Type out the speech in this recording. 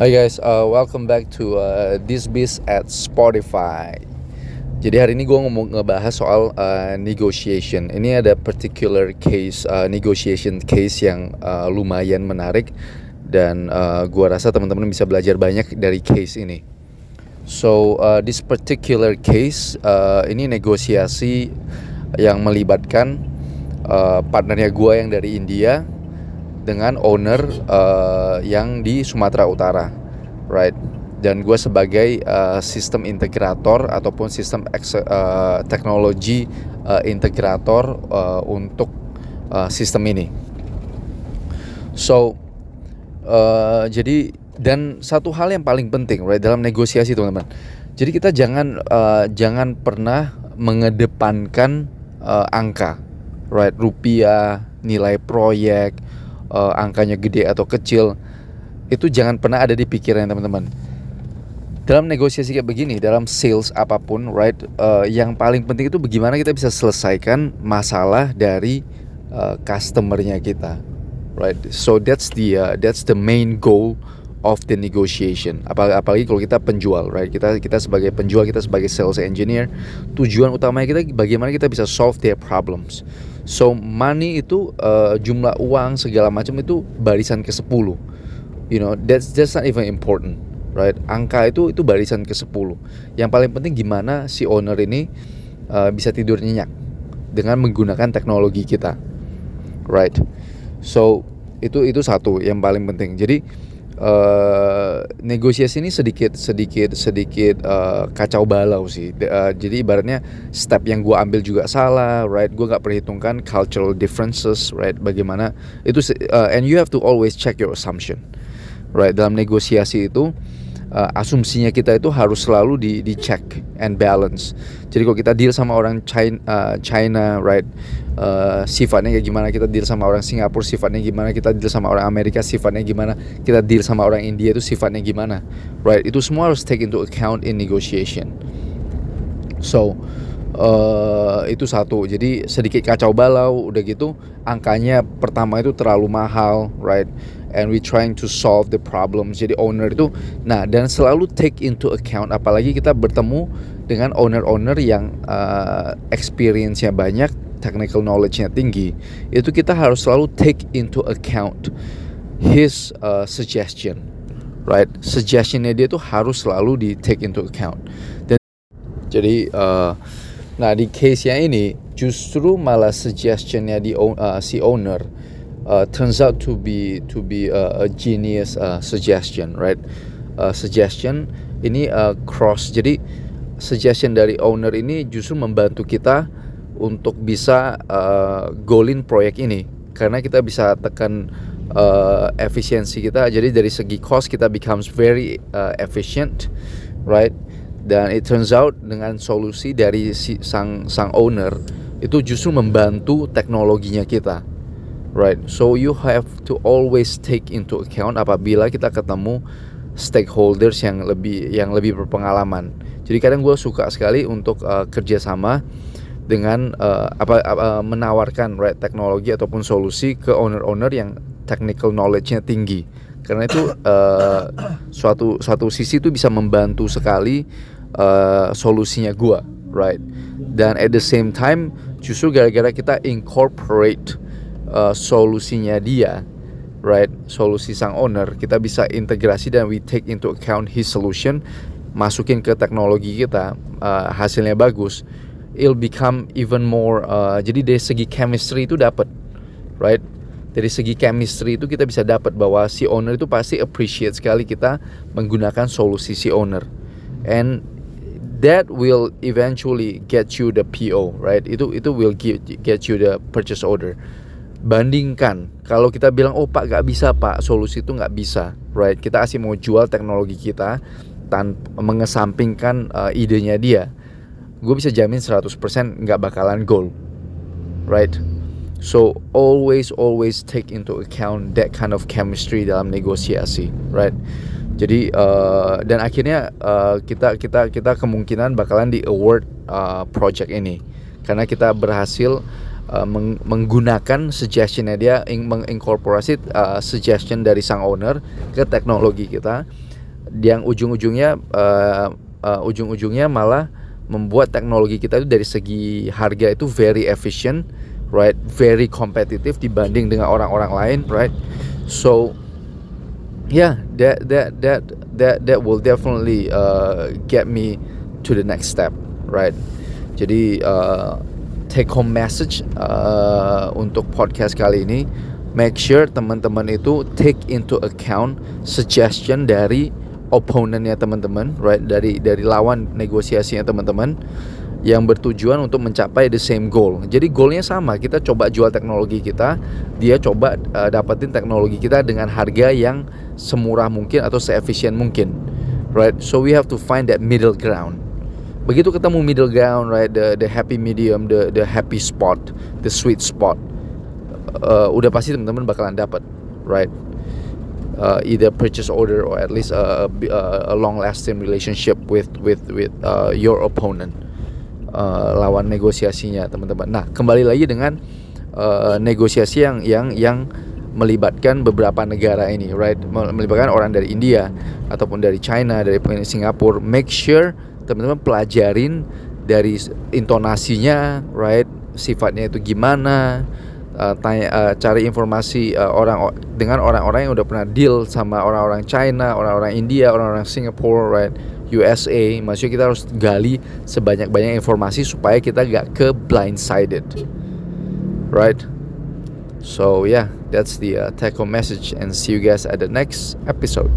Hi guys, uh, welcome back to uh, This Biz at Spotify. Jadi hari ini gue ngomong ngebahas soal uh, negotiation. Ini ada particular case, uh, negotiation case yang uh, lumayan menarik dan uh, gue rasa teman-teman bisa belajar banyak dari case ini. So uh, this particular case uh, ini negosiasi yang melibatkan uh, partnernya gue yang dari India dengan owner uh, yang di Sumatera Utara, right? Dan gue sebagai uh, sistem integrator ataupun sistem uh, teknologi uh, integrator uh, untuk uh, sistem ini. So, uh, jadi dan satu hal yang paling penting, right, dalam negosiasi teman-teman. Jadi kita jangan uh, jangan pernah mengedepankan uh, angka, right, rupiah, nilai proyek uh, angkanya gede atau kecil itu jangan pernah ada di pikiran teman-teman. Dalam negosiasi kayak begini dalam sales apa pun right uh, yang paling penting itu bagaimana kita bisa selesaikan masalah dari uh, customernya kita right? So that's the uh, that's the main goal of the negotiation apalagi, kalau kita penjual right kita kita sebagai penjual kita sebagai sales engineer tujuan utamanya kita bagaimana kita bisa solve their problems So money itu uh, jumlah uang segala macam itu barisan ke 10. You know, that's that's not even important, right? Angka itu itu barisan ke 10. Yang paling penting gimana si owner ini uh, bisa tidur nyenyak dengan menggunakan teknologi kita. Right? So itu itu satu yang paling penting. Jadi uh, negosiasi ini sedikit sedikit sedikit uh, kacau balau sih. Uh, jadi ibaratnya step yang gue ambil juga salah, right? Gue nggak perhitungkan cultural differences, right? Bagaimana itu uh, and you have to always check your assumption, right? Dalam negosiasi itu uh, asumsinya kita itu harus selalu di di check and balance. Jadi kalau kita deal sama orang China, uh, China right, uh, sifatnya kayak gimana kita deal sama orang Singapura, sifatnya gimana kita deal sama orang Amerika, sifatnya gimana kita deal sama orang India itu sifatnya gimana, right? Itu semua harus take into account in negotiation. So uh, itu satu. Jadi sedikit kacau balau udah gitu angkanya pertama itu terlalu mahal right? And we trying to solve the problem jadi owner itu nah dan selalu take into account. Apalagi kita bertemu dengan owner-owner yang uh, experience-nya banyak technical knowledge-nya tinggi. Itu kita harus selalu take into account his uh, suggestion right? Suggestionnya dia tuh harus selalu di take into account. Dan jadi uh, Nah di case yang ini justru malah suggestionnya di uh, si owner uh, turns out to be to be a, a genius uh, suggestion, right? Uh, suggestion ini uh, cross. Jadi suggestion dari owner ini justru membantu kita untuk bisa uh, goalin proyek ini karena kita bisa tekan uh, efisiensi kita. Jadi dari segi cost kita becomes very uh, efficient, right? Dan it turns out dengan solusi dari si, sang sang owner itu justru membantu teknologinya kita. Right? So you have to always take into account apabila kita ketemu stakeholders yang lebih yang lebih berpengalaman. Jadi kadang gue suka sekali untuk uh, kerjasama dengan uh, apa, apa menawarkan right teknologi ataupun solusi ke owner-owner yang technical knowledge-nya tinggi karena itu uh, suatu suatu sisi itu bisa membantu sekali uh, solusinya gua right? Dan at the same time justru gara-gara kita incorporate uh, solusinya dia right? Solusi sang owner kita bisa integrasi dan we take into account his solution masukin ke teknologi kita uh, hasilnya bagus it'll become even more uh, jadi dari segi chemistry itu dapat right dari segi chemistry itu kita bisa dapat bahwa si owner itu pasti appreciate sekali kita menggunakan solusi si owner. And that will eventually get you the PO right? Itu itu will get you the purchase order. Bandingkan kalau kita bilang oh pak gak bisa pak. Solusi itu nggak bisa right? Kita asli mau jual teknologi kita tanpa mengesampingkan uh, idenya dia. Gue bisa jamin 100% nggak bakalan goal right So always always take into account that kind of chemistry dalam negosiasi, right? Jadi uh, dan akhirnya uh, kita kita kita kemungkinan bakalan di award uh, project ini. Karena kita berhasil uh, meng menggunakan suggestionnya dia ing menginkorporasi uh, suggestion dari sang owner ke teknologi kita. Yang ujung-ujungnya uh, uh, ujung-ujungnya malah membuat teknologi kita itu dari segi harga itu very efficient, right? Very competitive dibanding dengan orang-orang lain, right? So yeah, that that that that that will definitely uh, get me to the next step, right? Jadi uh, take home message uh, untuk podcast kali ini, make sure teman-teman itu take into account suggestion dari opponentnya teman-teman, right? Dari dari lawan negosiasinya teman-teman yang bertujuan untuk mencapai the same goal. Jadi goalnya sama, kita coba jual teknologi kita, dia coba uh, dapetin teknologi kita dengan harga yang semurah mungkin atau seefisien mungkin, right? So we have to find that middle ground. Begitu ketemu middle ground, right? The the happy medium, the the happy spot, the sweet spot, uh, udah pasti teman-teman bakalan dapat, right? uh, either purchase order or at least a, a, a long lasting relationship with with with uh, your opponent uh, lawan negosiasinya teman-teman. Nah kembali lagi dengan uh, negosiasi yang yang yang melibatkan beberapa negara ini, right? Melibatkan orang dari India ataupun dari China, dari Singapura. Make sure teman-teman pelajarin dari intonasinya, right? Sifatnya itu gimana, uh, tanya uh, cari informasi uh, orang dengan orang-orang yang udah pernah deal sama orang-orang China, orang-orang India, orang-orang Singapura, right? USA, maksudnya kita harus gali sebanyak-banyak informasi supaya kita gak ke blindsided, right? So yeah, that's the uh, home message, and see you guys at the next episode.